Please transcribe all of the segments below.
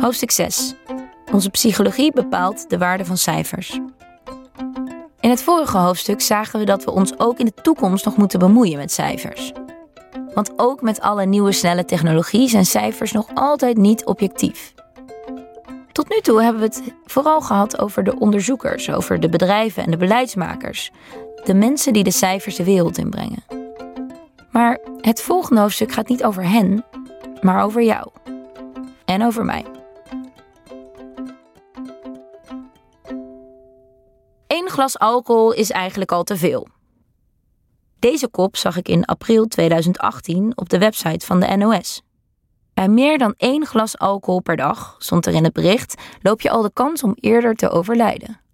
Hoofdstuk 6. Onze psychologie bepaalt de waarde van cijfers. In het vorige hoofdstuk zagen we dat we ons ook in de toekomst nog moeten bemoeien met cijfers. Want ook met alle nieuwe snelle technologie zijn cijfers nog altijd niet objectief. Tot nu toe hebben we het vooral gehad over de onderzoekers, over de bedrijven en de beleidsmakers, de mensen die de cijfers de wereld inbrengen. Maar het volgende hoofdstuk gaat niet over hen, maar over jou en over mij. Eén glas alcohol is eigenlijk al te veel. Deze kop zag ik in april 2018 op de website van de NOS. Bij meer dan één glas alcohol per dag, stond er in het bericht, loop je al de kans om eerder te overlijden.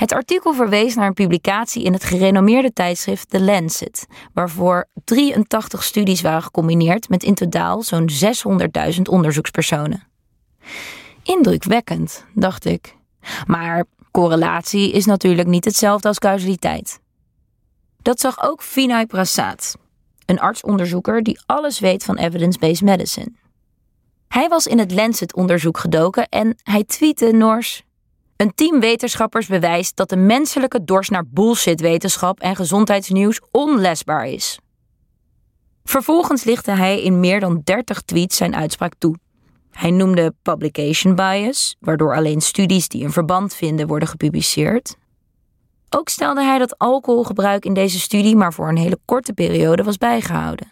Het artikel verwees naar een publicatie in het gerenommeerde tijdschrift The Lancet, waarvoor 83 studies waren gecombineerd met in totaal zo'n 600.000 onderzoekspersonen. Indrukwekkend, dacht ik. Maar correlatie is natuurlijk niet hetzelfde als causaliteit. Dat zag ook Vinay Prasad, een artsonderzoeker die alles weet van evidence-based medicine. Hij was in het Lancet-onderzoek gedoken en hij tweette Nors. Een team wetenschappers bewijst dat de menselijke dorst naar bullshit-wetenschap en gezondheidsnieuws onlesbaar is. Vervolgens lichtte hij in meer dan 30 tweets zijn uitspraak toe. Hij noemde publication bias, waardoor alleen studies die een verband vinden worden gepubliceerd. Ook stelde hij dat alcoholgebruik in deze studie maar voor een hele korte periode was bijgehouden.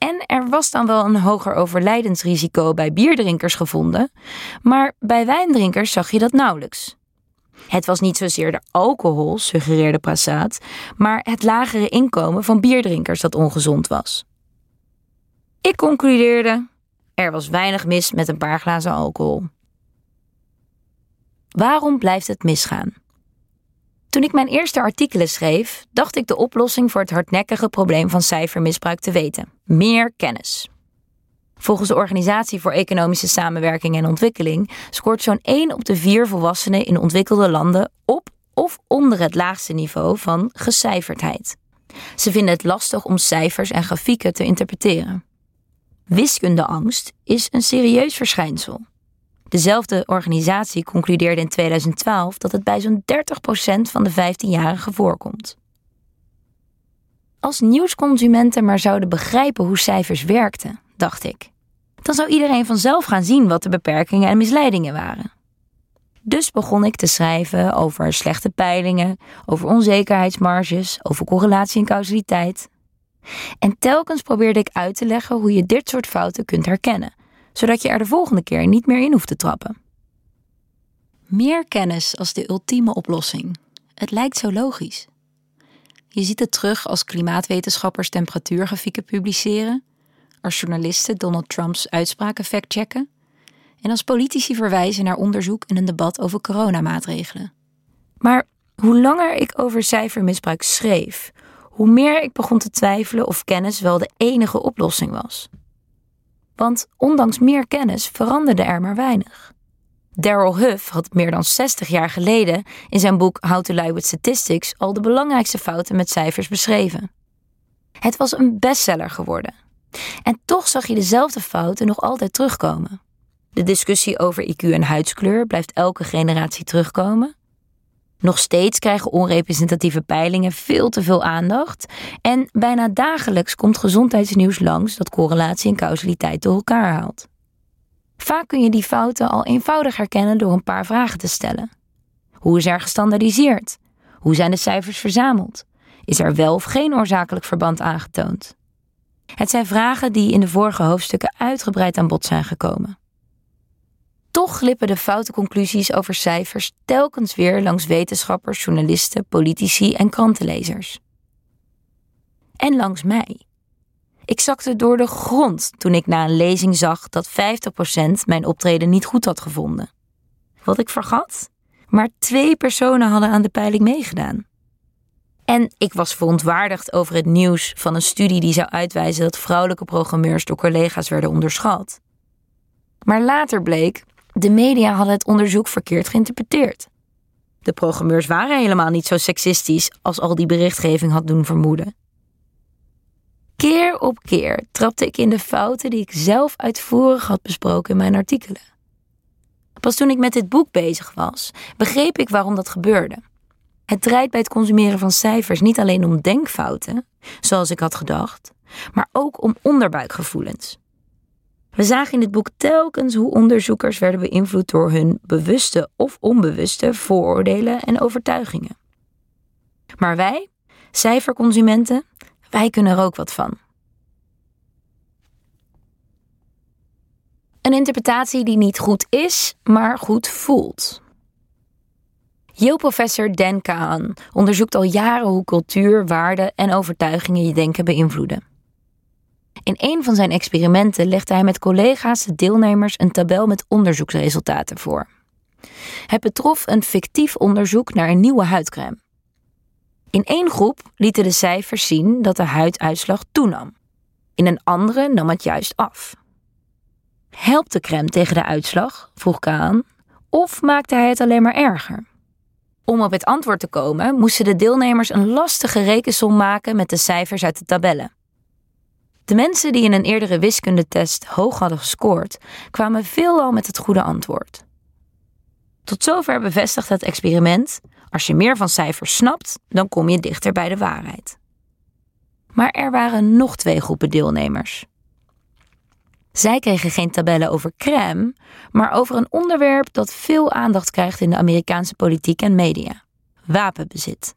En er was dan wel een hoger overlijdensrisico bij bierdrinkers gevonden, maar bij wijndrinkers zag je dat nauwelijks. Het was niet zozeer de alcohol, suggereerde Prasad, maar het lagere inkomen van bierdrinkers dat ongezond was. Ik concludeerde: er was weinig mis met een paar glazen alcohol. Waarom blijft het misgaan? Toen ik mijn eerste artikelen schreef, dacht ik de oplossing voor het hardnekkige probleem van cijfermisbruik te weten: meer kennis. Volgens de Organisatie voor Economische Samenwerking en Ontwikkeling scoort zo'n 1 op de 4 volwassenen in ontwikkelde landen op of onder het laagste niveau van gecijferdheid. Ze vinden het lastig om cijfers en grafieken te interpreteren. Wiskundeangst is een serieus verschijnsel. Dezelfde organisatie concludeerde in 2012 dat het bij zo'n 30% van de 15-jarigen voorkomt. Als nieuwsconsumenten maar zouden begrijpen hoe cijfers werkten, dacht ik, dan zou iedereen vanzelf gaan zien wat de beperkingen en misleidingen waren. Dus begon ik te schrijven over slechte peilingen, over onzekerheidsmarges, over correlatie en causaliteit. En telkens probeerde ik uit te leggen hoe je dit soort fouten kunt herkennen zodat je er de volgende keer niet meer in hoeft te trappen. Meer kennis als de ultieme oplossing. Het lijkt zo logisch. Je ziet het terug als klimaatwetenschappers temperatuurgrafieken publiceren, als journalisten Donald Trumps uitspraken factchecken en als politici verwijzen naar onderzoek in een debat over coronamaatregelen. Maar hoe langer ik over cijfermisbruik schreef, hoe meer ik begon te twijfelen of kennis wel de enige oplossing was. Want ondanks meer kennis veranderde er maar weinig. Daryl Huff had meer dan 60 jaar geleden in zijn boek How to Lie with Statistics al de belangrijkste fouten met cijfers beschreven. Het was een bestseller geworden. En toch zag je dezelfde fouten nog altijd terugkomen. De discussie over IQ en huidskleur blijft elke generatie terugkomen. Nog steeds krijgen onrepresentatieve peilingen veel te veel aandacht. En bijna dagelijks komt gezondheidsnieuws langs dat correlatie en causaliteit door elkaar haalt. Vaak kun je die fouten al eenvoudig herkennen door een paar vragen te stellen. Hoe is er gestandaardiseerd? Hoe zijn de cijfers verzameld? Is er wel of geen oorzakelijk verband aangetoond? Het zijn vragen die in de vorige hoofdstukken uitgebreid aan bod zijn gekomen. Toch glippen de foute conclusies over cijfers telkens weer langs wetenschappers, journalisten, politici en krantenlezers. En langs mij. Ik zakte door de grond toen ik na een lezing zag dat 50% mijn optreden niet goed had gevonden. Wat ik vergat? Maar twee personen hadden aan de peiling meegedaan. En ik was verontwaardigd over het nieuws van een studie die zou uitwijzen dat vrouwelijke programmeurs door collega's werden onderschat. Maar later bleek de media hadden het onderzoek verkeerd geïnterpreteerd. De programmeurs waren helemaal niet zo seksistisch als al die berichtgeving had doen vermoeden. Keer op keer trapte ik in de fouten die ik zelf uitvoerig had besproken in mijn artikelen. Pas toen ik met dit boek bezig was, begreep ik waarom dat gebeurde. Het draait bij het consumeren van cijfers niet alleen om denkfouten, zoals ik had gedacht, maar ook om onderbuikgevoelens. We zagen in dit boek telkens hoe onderzoekers werden beïnvloed door hun bewuste of onbewuste vooroordelen en overtuigingen. Maar wij, cijferconsumenten, wij kunnen er ook wat van. Een interpretatie die niet goed is, maar goed voelt. Yale-professor Dan Kahn onderzoekt al jaren hoe cultuur, waarden en overtuigingen je denken beïnvloeden. In een van zijn experimenten legde hij met collega's de deelnemers een tabel met onderzoeksresultaten voor. Het betrof een fictief onderzoek naar een nieuwe huidcrème. In één groep lieten de cijfers zien dat de huiduitslag toenam. In een andere nam het juist af. Helpt de crème tegen de uitslag? vroeg Kaan. Of maakte hij het alleen maar erger? Om op het antwoord te komen, moesten de deelnemers een lastige rekensom maken met de cijfers uit de tabellen. De mensen die in een eerdere wiskundetest hoog hadden gescoord, kwamen veelal met het goede antwoord. Tot zover bevestigt het experiment: als je meer van cijfers snapt, dan kom je dichter bij de waarheid. Maar er waren nog twee groepen deelnemers. Zij kregen geen tabellen over crème, maar over een onderwerp dat veel aandacht krijgt in de Amerikaanse politiek en media: wapenbezit.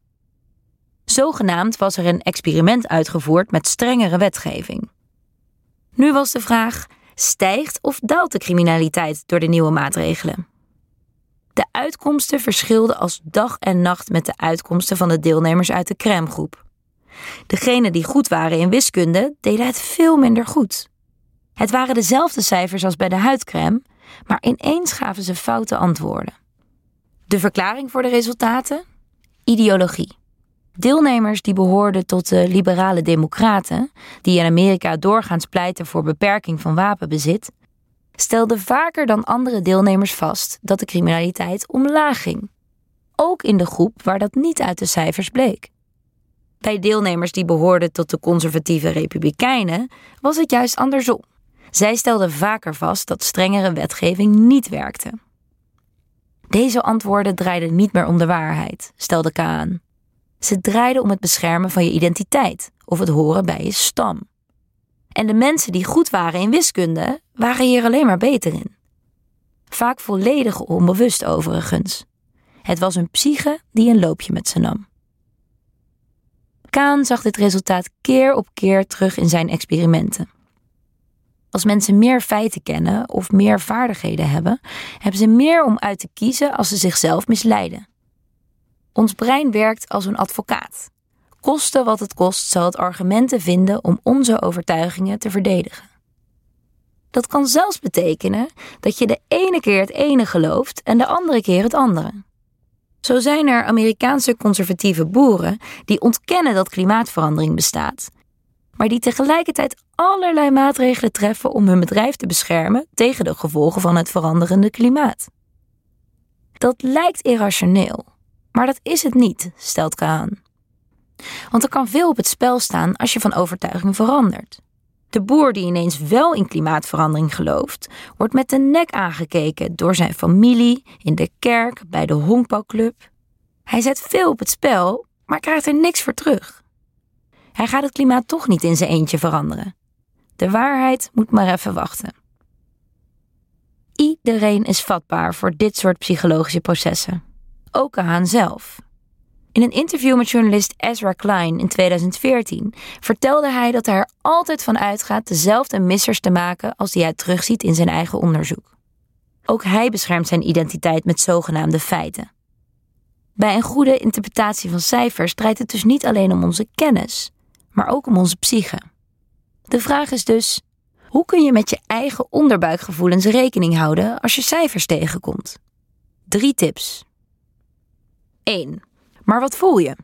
Zogenaamd was er een experiment uitgevoerd met strengere wetgeving. Nu was de vraag: stijgt of daalt de criminaliteit door de nieuwe maatregelen? De uitkomsten verschilden als dag en nacht met de uitkomsten van de deelnemers uit de crèmegroep. Degenen die goed waren in wiskunde deden het veel minder goed. Het waren dezelfde cijfers als bij de huidcrème, maar ineens gaven ze foute antwoorden. De verklaring voor de resultaten? Ideologie. Deelnemers die behoorden tot de liberale democraten, die in Amerika doorgaans pleiten voor beperking van wapenbezit, stelden vaker dan andere deelnemers vast dat de criminaliteit omlaag ging. Ook in de groep waar dat niet uit de cijfers bleek. Bij deelnemers die behoorden tot de conservatieve republikeinen was het juist andersom. Zij stelden vaker vast dat strengere wetgeving niet werkte. Deze antwoorden draaiden niet meer om de waarheid, stelde Kaan. Ze draaiden om het beschermen van je identiteit of het horen bij je stam. En de mensen die goed waren in wiskunde, waren hier alleen maar beter in. Vaak volledig onbewust overigens. Het was een psyche die een loopje met ze nam. Kaan zag dit resultaat keer op keer terug in zijn experimenten. Als mensen meer feiten kennen of meer vaardigheden hebben, hebben ze meer om uit te kiezen als ze zichzelf misleiden. Ons brein werkt als een advocaat. Koste wat het kost, zal het argumenten vinden om onze overtuigingen te verdedigen. Dat kan zelfs betekenen dat je de ene keer het ene gelooft en de andere keer het andere. Zo zijn er Amerikaanse conservatieve boeren die ontkennen dat klimaatverandering bestaat, maar die tegelijkertijd allerlei maatregelen treffen om hun bedrijf te beschermen tegen de gevolgen van het veranderende klimaat. Dat lijkt irrationeel, maar dat is het niet, stelt Kaan. Want er kan veel op het spel staan als je van overtuiging verandert. De boer die ineens wel in klimaatverandering gelooft, wordt met de nek aangekeken door zijn familie, in de kerk, bij de honkbalclub. Hij zet veel op het spel, maar krijgt er niks voor terug. Hij gaat het klimaat toch niet in zijn eentje veranderen. De waarheid moet maar even wachten. Iedereen is vatbaar voor dit soort psychologische processen. Ook Kahan zelf. In een interview met journalist Ezra Klein in 2014 vertelde hij dat hij er altijd van uitgaat dezelfde missers te maken als die hij terugziet in zijn eigen onderzoek. Ook hij beschermt zijn identiteit met zogenaamde feiten. Bij een goede interpretatie van cijfers draait het dus niet alleen om onze kennis, maar ook om onze psyche. De vraag is dus: hoe kun je met je eigen onderbuikgevoelens rekening houden als je cijfers tegenkomt? Drie tips. 1. Maar wat voel je?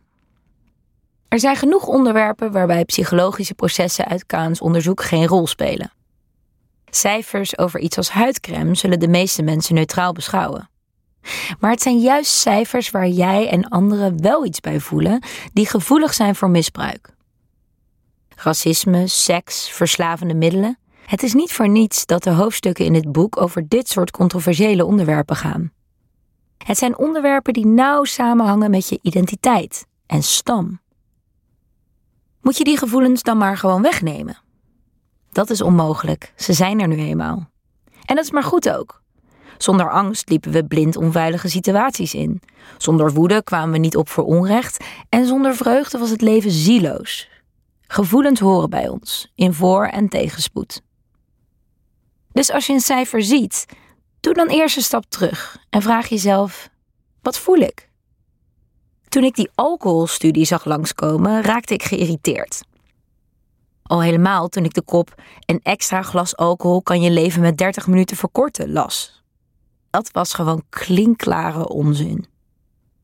Er zijn genoeg onderwerpen waarbij psychologische processen uit Kaans onderzoek geen rol spelen. Cijfers over iets als huidcrème zullen de meeste mensen neutraal beschouwen. Maar het zijn juist cijfers waar jij en anderen wel iets bij voelen, die gevoelig zijn voor misbruik. racisme, seks, verslavende middelen. Het is niet voor niets dat de hoofdstukken in dit boek over dit soort controversiële onderwerpen gaan. Het zijn onderwerpen die nauw samenhangen met je identiteit en stam. Moet je die gevoelens dan maar gewoon wegnemen? Dat is onmogelijk, ze zijn er nu eenmaal. En dat is maar goed ook. Zonder angst liepen we blind onveilige situaties in. Zonder woede kwamen we niet op voor onrecht. En zonder vreugde was het leven zieloos. Gevoelens horen bij ons, in voor- en tegenspoed. Dus als je een cijfer ziet, doe dan eerst een stap terug en vraag jezelf: wat voel ik? Toen ik die alcoholstudie zag langskomen, raakte ik geïrriteerd. Al helemaal toen ik de kop een extra glas alcohol kan je leven met 30 minuten verkorten las. Dat was gewoon klinkklare onzin.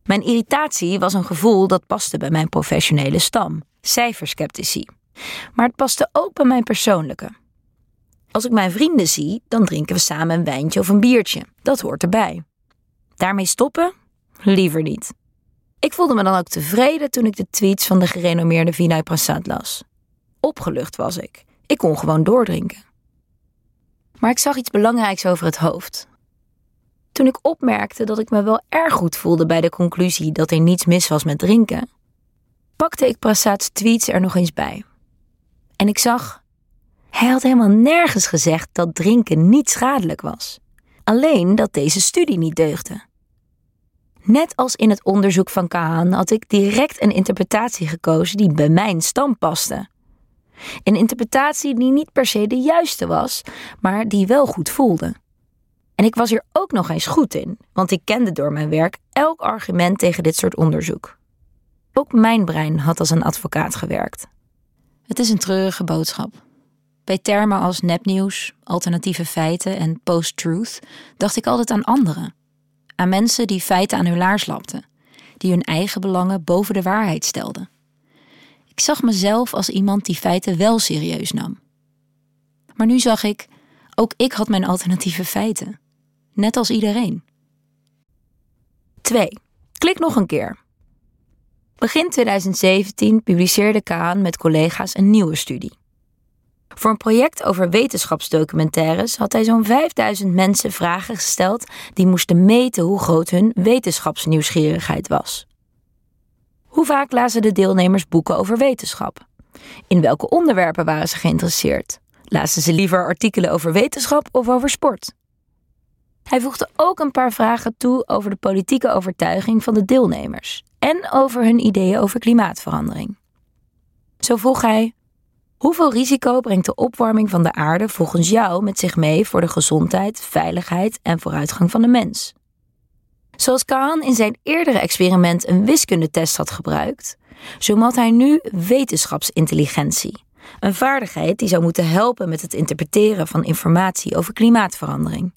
Mijn irritatie was een gevoel dat paste bij mijn professionele stam, cijfersceptici. Maar het paste ook bij mijn persoonlijke. Als ik mijn vrienden zie, dan drinken we samen een wijntje of een biertje. Dat hoort erbij. Daarmee stoppen? Liever niet. Ik voelde me dan ook tevreden toen ik de tweets van de gerenommeerde Vinay Prasad las. Opgelucht was ik. Ik kon gewoon doordrinken. Maar ik zag iets belangrijks over het hoofd. Toen ik opmerkte dat ik me wel erg goed voelde bij de conclusie dat er niets mis was met drinken, pakte ik Prasad's tweets er nog eens bij. En ik zag, hij had helemaal nergens gezegd dat drinken niet schadelijk was. Alleen dat deze studie niet deugde. Net als in het onderzoek van Kahan had ik direct een interpretatie gekozen die bij mijn stam paste. Een interpretatie die niet per se de juiste was, maar die wel goed voelde. En ik was hier ook nog eens goed in, want ik kende door mijn werk elk argument tegen dit soort onderzoek. Ook mijn brein had als een advocaat gewerkt. Het is een treurige boodschap. Bij termen als nepnieuws, alternatieve feiten en post-truth dacht ik altijd aan anderen. Aan mensen die feiten aan hun laars lapten, die hun eigen belangen boven de waarheid stelden. Ik zag mezelf als iemand die feiten wel serieus nam. Maar nu zag ik, ook ik had mijn alternatieve feiten. Net als iedereen. 2. Klik nog een keer. Begin 2017 publiceerde Kaan met collega's een nieuwe studie. Voor een project over wetenschapsdocumentaires had hij zo'n 5000 mensen vragen gesteld die moesten meten hoe groot hun wetenschapsnieuwsgierigheid was. Hoe vaak lazen de deelnemers boeken over wetenschap? In welke onderwerpen waren ze geïnteresseerd? Lazen ze liever artikelen over wetenschap of over sport? Hij voegde ook een paar vragen toe over de politieke overtuiging van de deelnemers en over hun ideeën over klimaatverandering. Zo vroeg hij: Hoeveel risico brengt de opwarming van de aarde volgens jou met zich mee voor de gezondheid, veiligheid en vooruitgang van de mens? Zoals Kaan in zijn eerdere experiment een wiskundetest had gebruikt, zo mat hij nu wetenschapsintelligentie, een vaardigheid die zou moeten helpen met het interpreteren van informatie over klimaatverandering.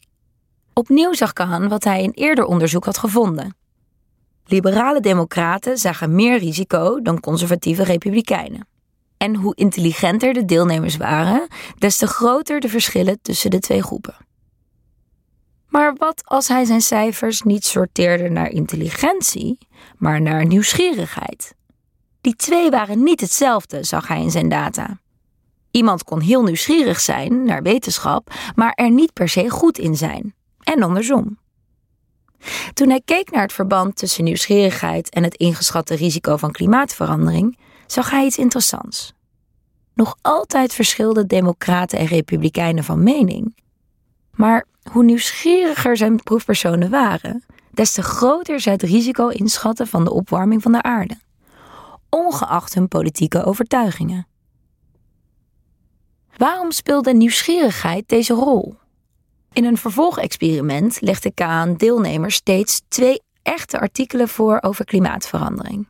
Opnieuw zag Kahan wat hij in eerder onderzoek had gevonden. Liberale democraten zagen meer risico dan conservatieve republikeinen. En hoe intelligenter de deelnemers waren, des te groter de verschillen tussen de twee groepen. Maar wat als hij zijn cijfers niet sorteerde naar intelligentie, maar naar nieuwsgierigheid? Die twee waren niet hetzelfde, zag hij in zijn data. Iemand kon heel nieuwsgierig zijn naar wetenschap, maar er niet per se goed in zijn en andersom. Toen hij keek naar het verband tussen nieuwsgierigheid en het ingeschatte risico van klimaatverandering, zag hij iets interessants. Nog altijd verschilden democraten en republikeinen van mening. Maar hoe nieuwsgieriger zijn proefpersonen waren, des te groter zij het risico inschatten van de opwarming van de aarde, ongeacht hun politieke overtuigingen. Waarom speelde nieuwsgierigheid deze rol? In een vervolgexperiment legde Kaan deelnemers steeds twee echte artikelen voor over klimaatverandering.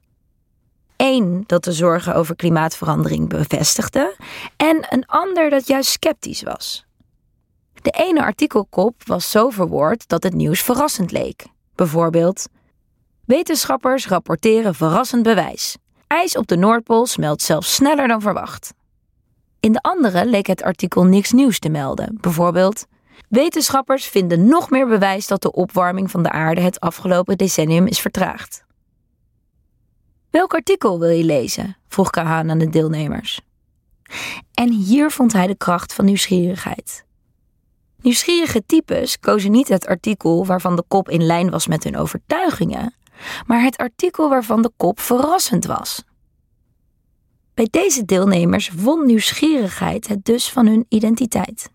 Eén dat de zorgen over klimaatverandering bevestigde en een ander dat juist sceptisch was. De ene artikelkop was zo verwoord dat het nieuws verrassend leek. Bijvoorbeeld: Wetenschappers rapporteren verrassend bewijs. IJs op de Noordpool smelt zelfs sneller dan verwacht. In de andere leek het artikel niks nieuws te melden. Bijvoorbeeld: Wetenschappers vinden nog meer bewijs dat de opwarming van de aarde het afgelopen decennium is vertraagd. Welk artikel wil je lezen? vroeg Kahan aan de deelnemers. En hier vond hij de kracht van nieuwsgierigheid. Nieuwsgierige types kozen niet het artikel waarvan de kop in lijn was met hun overtuigingen, maar het artikel waarvan de kop verrassend was. Bij deze deelnemers won nieuwsgierigheid het dus van hun identiteit.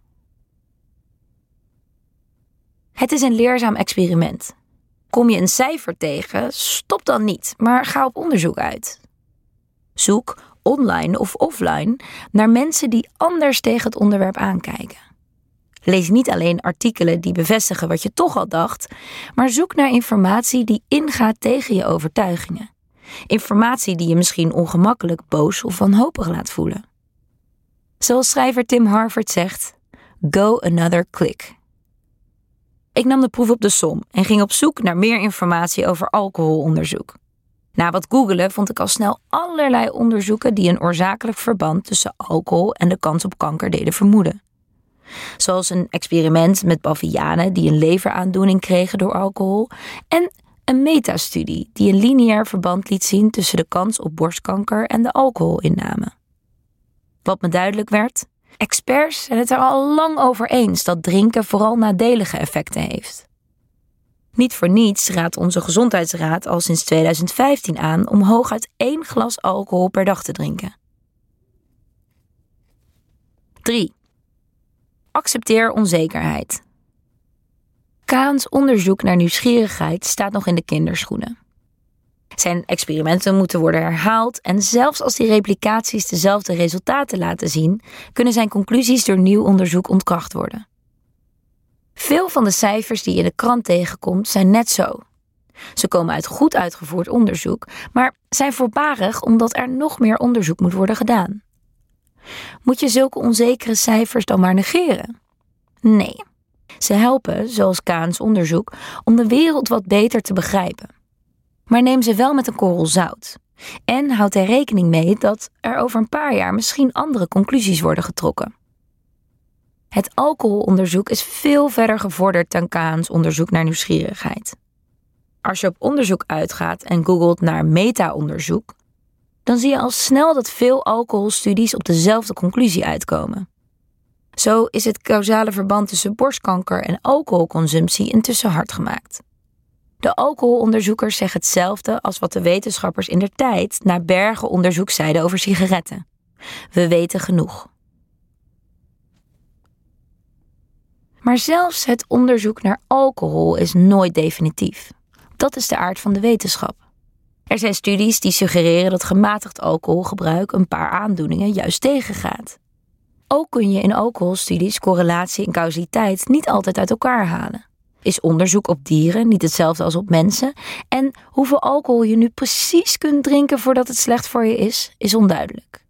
Het is een leerzaam experiment. Kom je een cijfer tegen, stop dan niet, maar ga op onderzoek uit. Zoek, online of offline, naar mensen die anders tegen het onderwerp aankijken. Lees niet alleen artikelen die bevestigen wat je toch al dacht, maar zoek naar informatie die ingaat tegen je overtuigingen. Informatie die je misschien ongemakkelijk, boos of wanhopig laat voelen. Zoals schrijver Tim Harford zegt: Go another click. Ik nam de proef op de som en ging op zoek naar meer informatie over alcoholonderzoek. Na wat googelen vond ik al snel allerlei onderzoeken die een oorzakelijk verband tussen alcohol en de kans op kanker deden vermoeden. Zoals een experiment met bavianen die een leveraandoening kregen door alcohol en een metastudie die een lineair verband liet zien tussen de kans op borstkanker en de alcoholinname. Wat me duidelijk werd, experts zijn het er al lang over eens dat drinken vooral nadelige effecten heeft. Niet voor niets raadt onze gezondheidsraad al sinds 2015 aan om hooguit één glas alcohol per dag te drinken. 3. Accepteer onzekerheid. Kaans onderzoek naar nieuwsgierigheid staat nog in de kinderschoenen. Zijn experimenten moeten worden herhaald en zelfs als die replicaties dezelfde resultaten laten zien, kunnen zijn conclusies door nieuw onderzoek ontkracht worden. Veel van de cijfers die je in de krant tegenkomt zijn net zo. Ze komen uit goed uitgevoerd onderzoek, maar zijn voorbarig omdat er nog meer onderzoek moet worden gedaan. Moet je zulke onzekere cijfers dan maar negeren? Nee. Ze helpen, zoals Kaans onderzoek, om de wereld wat beter te begrijpen. Maar neem ze wel met een korrel zout. En houd er rekening mee dat er over een paar jaar misschien andere conclusies worden getrokken. Het alcoholonderzoek is veel verder gevorderd dan Kaans onderzoek naar nieuwsgierigheid. Als je op onderzoek uitgaat en googelt naar meta-onderzoek, dan zie je al snel dat veel alcoholstudies op dezelfde conclusie uitkomen. Zo is het causale verband tussen borstkanker en alcoholconsumptie intussen hard gemaakt. De alcoholonderzoekers zeggen hetzelfde als wat de wetenschappers in der tijd na bergen onderzoek zeiden over sigaretten. We weten genoeg. Maar zelfs het onderzoek naar alcohol is nooit definitief. Dat is de aard van de wetenschap. Er zijn studies die suggereren dat gematigd alcoholgebruik een paar aandoeningen juist tegengaat. Ook kun je in alcoholstudies correlatie en causaliteit niet altijd uit elkaar halen. Is onderzoek op dieren niet hetzelfde als op mensen? En hoeveel alcohol je nu precies kunt drinken voordat het slecht voor je is, is onduidelijk.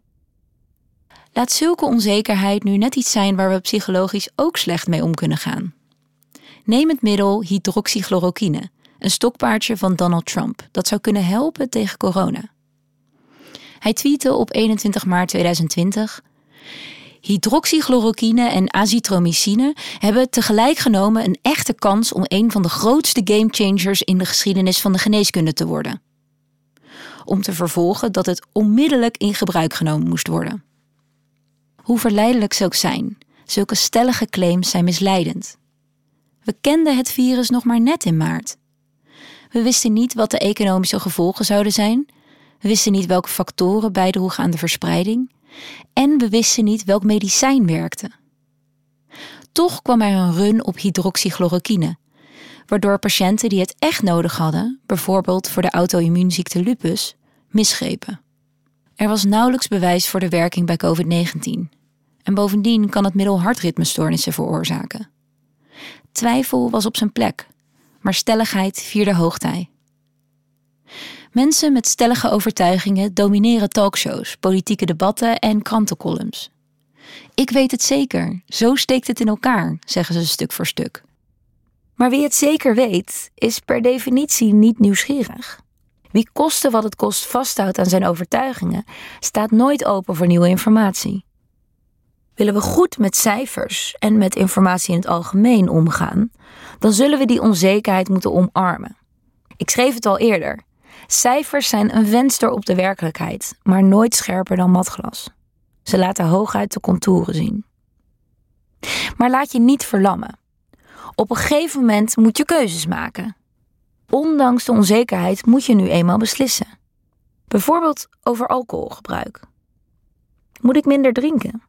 Laat zulke onzekerheid nu net iets zijn waar we psychologisch ook slecht mee om kunnen gaan. Neem het middel hydroxychloroquine, een stokpaardje van Donald Trump, dat zou kunnen helpen tegen corona. Hij tweette op 21 maart 2020: Hydroxychloroquine en azithromycine hebben tegelijk genomen een echte kans om een van de grootste gamechangers in de geschiedenis van de geneeskunde te worden. Om te vervolgen dat het onmiddellijk in gebruik genomen moest worden. Hoe verleidelijk ze ook zijn, zulke stellige claims zijn misleidend. We kenden het virus nog maar net in maart. We wisten niet wat de economische gevolgen zouden zijn. We wisten niet welke factoren bijdroegen aan de verspreiding. En we wisten niet welk medicijn werkte. Toch kwam er een run op hydroxychloroquine, waardoor patiënten die het echt nodig hadden, bijvoorbeeld voor de auto-immuunziekte lupus, misgrepen. Er was nauwelijks bewijs voor de werking bij COVID-19. En bovendien kan het middel hartritmestoornissen veroorzaken. Twijfel was op zijn plek, maar stelligheid vierde hoogtij. Mensen met stellige overtuigingen domineren talkshows, politieke debatten en krantencolumns. Ik weet het zeker, zo steekt het in elkaar, zeggen ze stuk voor stuk. Maar wie het zeker weet, is per definitie niet nieuwsgierig. Wie koste wat het kost vasthoudt aan zijn overtuigingen, staat nooit open voor nieuwe informatie. Willen we goed met cijfers en met informatie in het algemeen omgaan, dan zullen we die onzekerheid moeten omarmen. Ik schreef het al eerder. Cijfers zijn een venster op de werkelijkheid, maar nooit scherper dan matglas. Ze laten hooguit de contouren zien. Maar laat je niet verlammen. Op een gegeven moment moet je keuzes maken. Ondanks de onzekerheid moet je nu eenmaal beslissen. Bijvoorbeeld over alcoholgebruik. Moet ik minder drinken?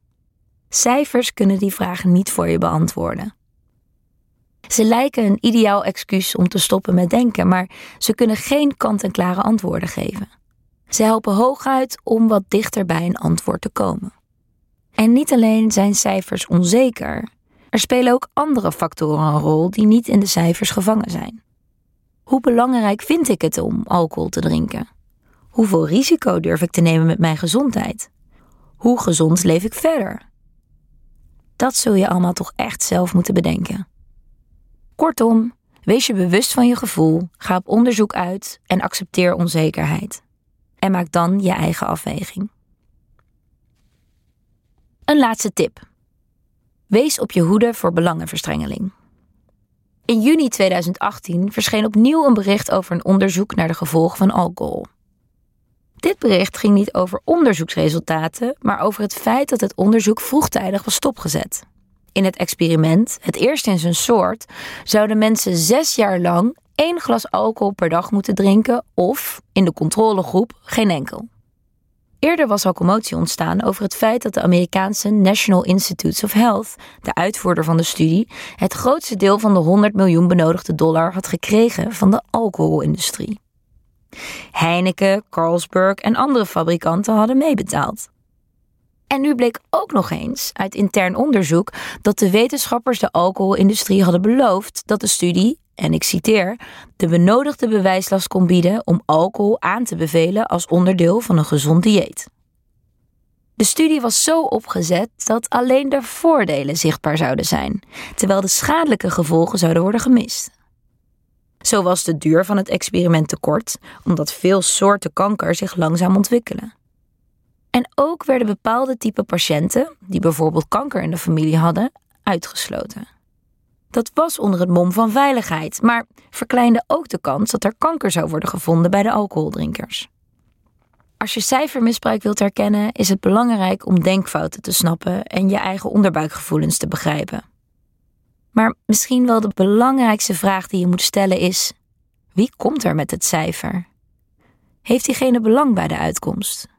Cijfers kunnen die vragen niet voor je beantwoorden. Ze lijken een ideaal excuus om te stoppen met denken, maar ze kunnen geen kant-en-klare antwoorden geven. Ze helpen hooguit om wat dichter bij een antwoord te komen. En niet alleen zijn cijfers onzeker, er spelen ook andere factoren een rol die niet in de cijfers gevangen zijn. Hoe belangrijk vind ik het om alcohol te drinken? Hoeveel risico durf ik te nemen met mijn gezondheid? Hoe gezond leef ik verder? Dat zul je allemaal toch echt zelf moeten bedenken. Kortom, wees je bewust van je gevoel, ga op onderzoek uit en accepteer onzekerheid. En maak dan je eigen afweging. Een laatste tip. Wees op je hoede voor belangenverstrengeling. In juni 2018 verscheen opnieuw een bericht over een onderzoek naar de gevolgen van alcohol. Dit bericht ging niet over onderzoeksresultaten, maar over het feit dat het onderzoek vroegtijdig was stopgezet. In het experiment, het eerste in zijn soort, zouden mensen zes jaar lang één glas alcohol per dag moeten drinken of, in de controlegroep, geen enkel. Eerder was al commotie ontstaan over het feit dat de Amerikaanse National Institutes of Health, de uitvoerder van de studie, het grootste deel van de 100 miljoen benodigde dollar had gekregen van de alcoholindustrie. Heineken, Carlsberg en andere fabrikanten hadden meebetaald. En nu bleek ook nog eens uit intern onderzoek dat de wetenschappers de alcoholindustrie hadden beloofd dat de studie, en ik citeer, de benodigde bewijslast kon bieden om alcohol aan te bevelen als onderdeel van een gezond dieet. De studie was zo opgezet dat alleen de voordelen zichtbaar zouden zijn, terwijl de schadelijke gevolgen zouden worden gemist. Zo was de duur van het experiment te kort, omdat veel soorten kanker zich langzaam ontwikkelen. En ook werden bepaalde type patiënten, die bijvoorbeeld kanker in de familie hadden, uitgesloten. Dat was onder het mom van veiligheid, maar verkleinde ook de kans dat er kanker zou worden gevonden bij de alcoholdrinkers. Als je cijfermisbruik wilt herkennen, is het belangrijk om denkfouten te snappen en je eigen onderbuikgevoelens te begrijpen. Maar misschien wel de belangrijkste vraag die je moet stellen is: wie komt er met het cijfer? Heeft diegene belang bij de uitkomst?